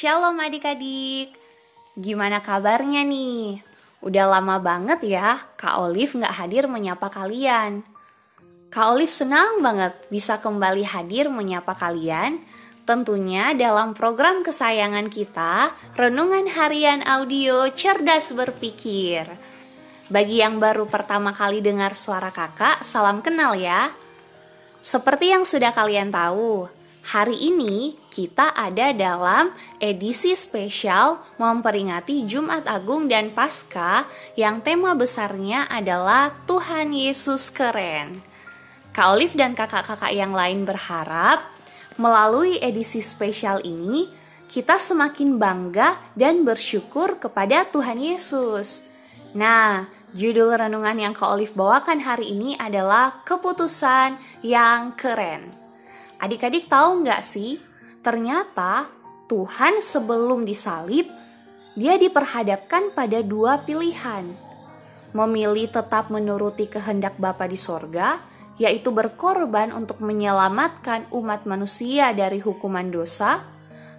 Shalom adik-adik. Gimana kabarnya nih? Udah lama banget ya Kak Olive nggak hadir menyapa kalian. Kak Olive senang banget bisa kembali hadir menyapa kalian. Tentunya dalam program kesayangan kita, Renungan Harian Audio Cerdas Berpikir. Bagi yang baru pertama kali dengar suara kakak, salam kenal ya. Seperti yang sudah kalian tahu, Hari ini kita ada dalam edisi spesial memperingati Jumat Agung dan Paskah yang tema besarnya adalah Tuhan Yesus keren. Kak Olive dan kakak-kakak yang lain berharap melalui edisi spesial ini kita semakin bangga dan bersyukur kepada Tuhan Yesus. Nah, judul renungan yang Kak Olive bawakan hari ini adalah keputusan yang keren. Adik-adik tahu nggak sih, ternyata Tuhan sebelum disalib, dia diperhadapkan pada dua pilihan. Memilih tetap menuruti kehendak Bapa di sorga, yaitu berkorban untuk menyelamatkan umat manusia dari hukuman dosa,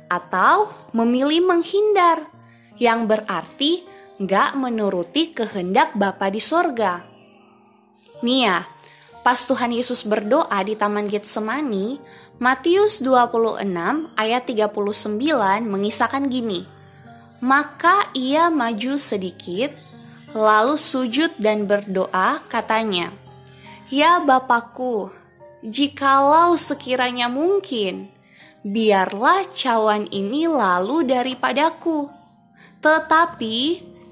atau memilih menghindar, yang berarti nggak menuruti kehendak Bapa di sorga. Nia, ya, Pas Tuhan Yesus berdoa di Taman Getsemani, Matius 26 ayat 39 mengisahkan gini. Maka ia maju sedikit, lalu sujud dan berdoa katanya, Ya Bapakku, jikalau sekiranya mungkin, biarlah cawan ini lalu daripadaku. Tetapi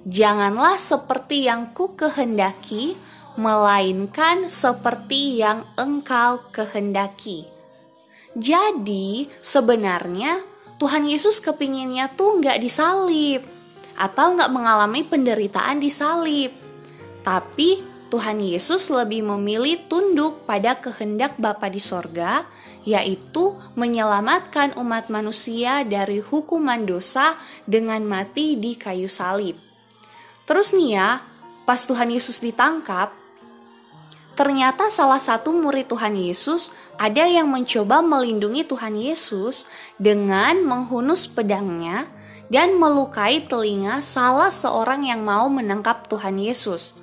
janganlah seperti yang ku kehendaki, melainkan seperti yang engkau kehendaki. Jadi sebenarnya Tuhan Yesus kepinginnya tuh nggak disalib atau nggak mengalami penderitaan di salib. Tapi Tuhan Yesus lebih memilih tunduk pada kehendak Bapa di sorga, yaitu menyelamatkan umat manusia dari hukuman dosa dengan mati di kayu salib. Terus nih ya, pas Tuhan Yesus ditangkap, Ternyata salah satu murid Tuhan Yesus ada yang mencoba melindungi Tuhan Yesus dengan menghunus pedangnya dan melukai telinga salah seorang yang mau menangkap Tuhan Yesus.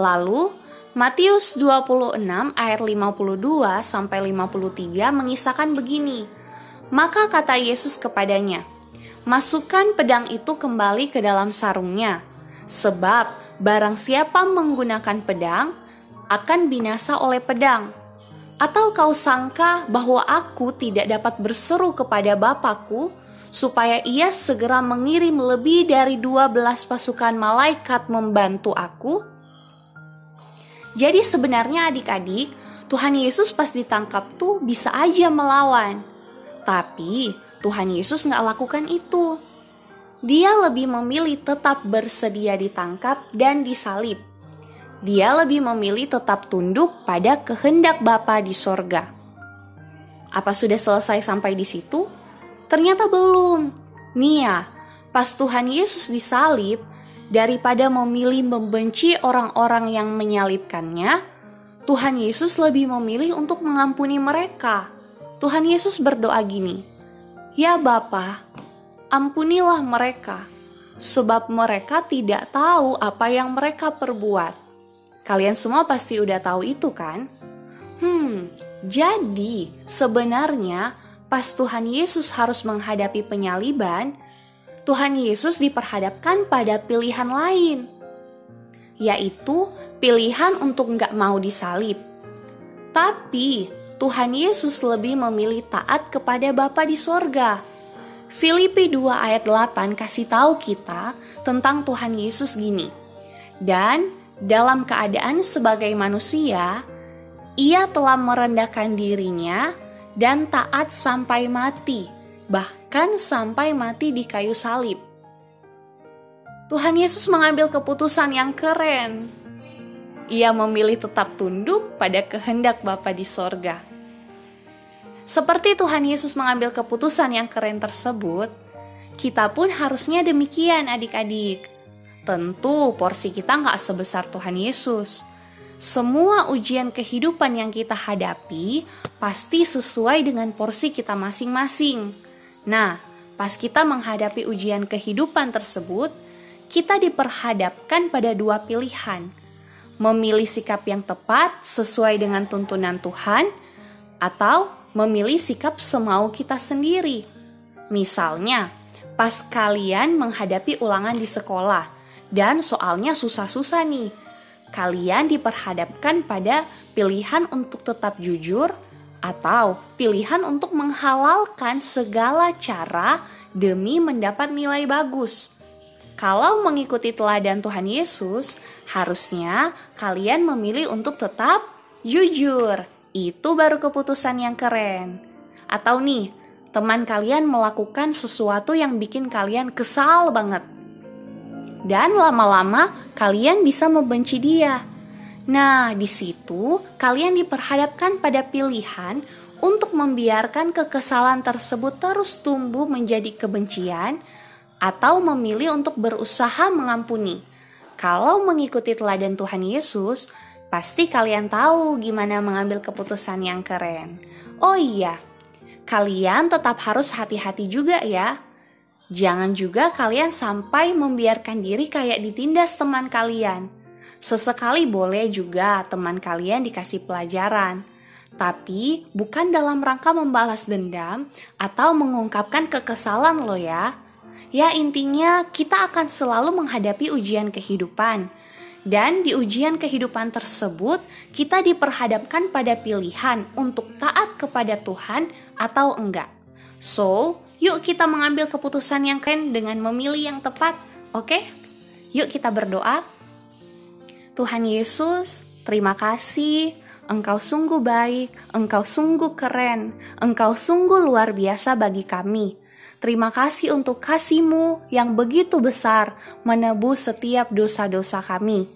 Lalu Matius 26 ayat 52 sampai 53 mengisahkan begini. Maka kata Yesus kepadanya, "Masukkan pedang itu kembali ke dalam sarungnya, sebab barang siapa menggunakan pedang, akan binasa oleh pedang. Atau kau sangka bahwa aku tidak dapat berseru kepada Bapakku supaya ia segera mengirim lebih dari dua belas pasukan malaikat membantu aku? Jadi sebenarnya adik-adik, Tuhan Yesus pas ditangkap tuh bisa aja melawan. Tapi Tuhan Yesus nggak lakukan itu. Dia lebih memilih tetap bersedia ditangkap dan disalib dia lebih memilih tetap tunduk pada kehendak Bapa di sorga. Apa sudah selesai sampai di situ? Ternyata belum. Nia, pas Tuhan Yesus disalib, daripada memilih membenci orang-orang yang menyalibkannya, Tuhan Yesus lebih memilih untuk mengampuni mereka. Tuhan Yesus berdoa gini, Ya Bapa, ampunilah mereka, sebab mereka tidak tahu apa yang mereka perbuat. Kalian semua pasti udah tahu itu kan? Hmm, jadi sebenarnya pas Tuhan Yesus harus menghadapi penyaliban, Tuhan Yesus diperhadapkan pada pilihan lain, yaitu pilihan untuk nggak mau disalib. Tapi Tuhan Yesus lebih memilih taat kepada Bapa di sorga. Filipi 2 ayat 8 kasih tahu kita tentang Tuhan Yesus gini. Dan dalam keadaan sebagai manusia, ia telah merendahkan dirinya dan taat sampai mati, bahkan sampai mati di kayu salib. Tuhan Yesus mengambil keputusan yang keren. Ia memilih tetap tunduk pada kehendak Bapa di sorga. Seperti Tuhan Yesus mengambil keputusan yang keren tersebut, kita pun harusnya demikian adik-adik Tentu porsi kita nggak sebesar Tuhan Yesus. Semua ujian kehidupan yang kita hadapi pasti sesuai dengan porsi kita masing-masing. Nah, pas kita menghadapi ujian kehidupan tersebut, kita diperhadapkan pada dua pilihan: memilih sikap yang tepat sesuai dengan tuntunan Tuhan, atau memilih sikap semau kita sendiri. Misalnya, pas kalian menghadapi ulangan di sekolah dan soalnya susah-susah nih, kalian diperhadapkan pada pilihan untuk tetap jujur atau pilihan untuk menghalalkan segala cara demi mendapat nilai bagus. Kalau mengikuti teladan Tuhan Yesus, harusnya kalian memilih untuk tetap jujur. Itu baru keputusan yang keren. Atau nih, teman kalian melakukan sesuatu yang bikin kalian kesal banget. Dan lama-lama kalian bisa membenci dia. Nah, di situ kalian diperhadapkan pada pilihan untuk membiarkan kekesalan tersebut terus tumbuh menjadi kebencian atau memilih untuk berusaha mengampuni. Kalau mengikuti teladan Tuhan Yesus, pasti kalian tahu gimana mengambil keputusan yang keren. Oh iya, kalian tetap harus hati-hati juga ya. Jangan juga kalian sampai membiarkan diri kayak ditindas teman kalian. Sesekali boleh juga teman kalian dikasih pelajaran, tapi bukan dalam rangka membalas dendam atau mengungkapkan kekesalan lo ya. Ya intinya kita akan selalu menghadapi ujian kehidupan. Dan di ujian kehidupan tersebut kita diperhadapkan pada pilihan untuk taat kepada Tuhan atau enggak. So, yuk kita mengambil keputusan yang keren dengan memilih yang tepat, oke? Okay? Yuk kita berdoa. Tuhan Yesus, terima kasih. Engkau sungguh baik, engkau sungguh keren, engkau sungguh luar biasa bagi kami. Terima kasih untuk kasih-Mu yang begitu besar menebus setiap dosa-dosa kami.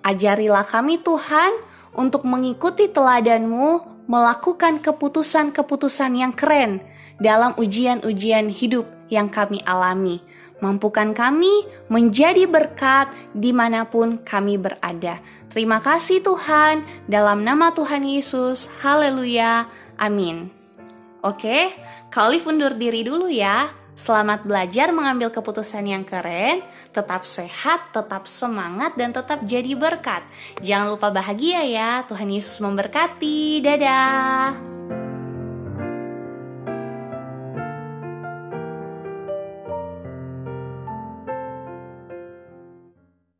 Ajarilah kami Tuhan untuk mengikuti teladan-Mu, melakukan keputusan-keputusan yang keren dalam ujian-ujian hidup yang kami alami. Mampukan kami menjadi berkat di mana pun kami berada. Terima kasih Tuhan, dalam nama Tuhan Yesus. Haleluya. Amin. Oke, Kak undur diri dulu ya. Selamat belajar mengambil keputusan yang keren, tetap sehat, tetap semangat, dan tetap jadi berkat. Jangan lupa bahagia ya, Tuhan Yesus memberkati. Dadah!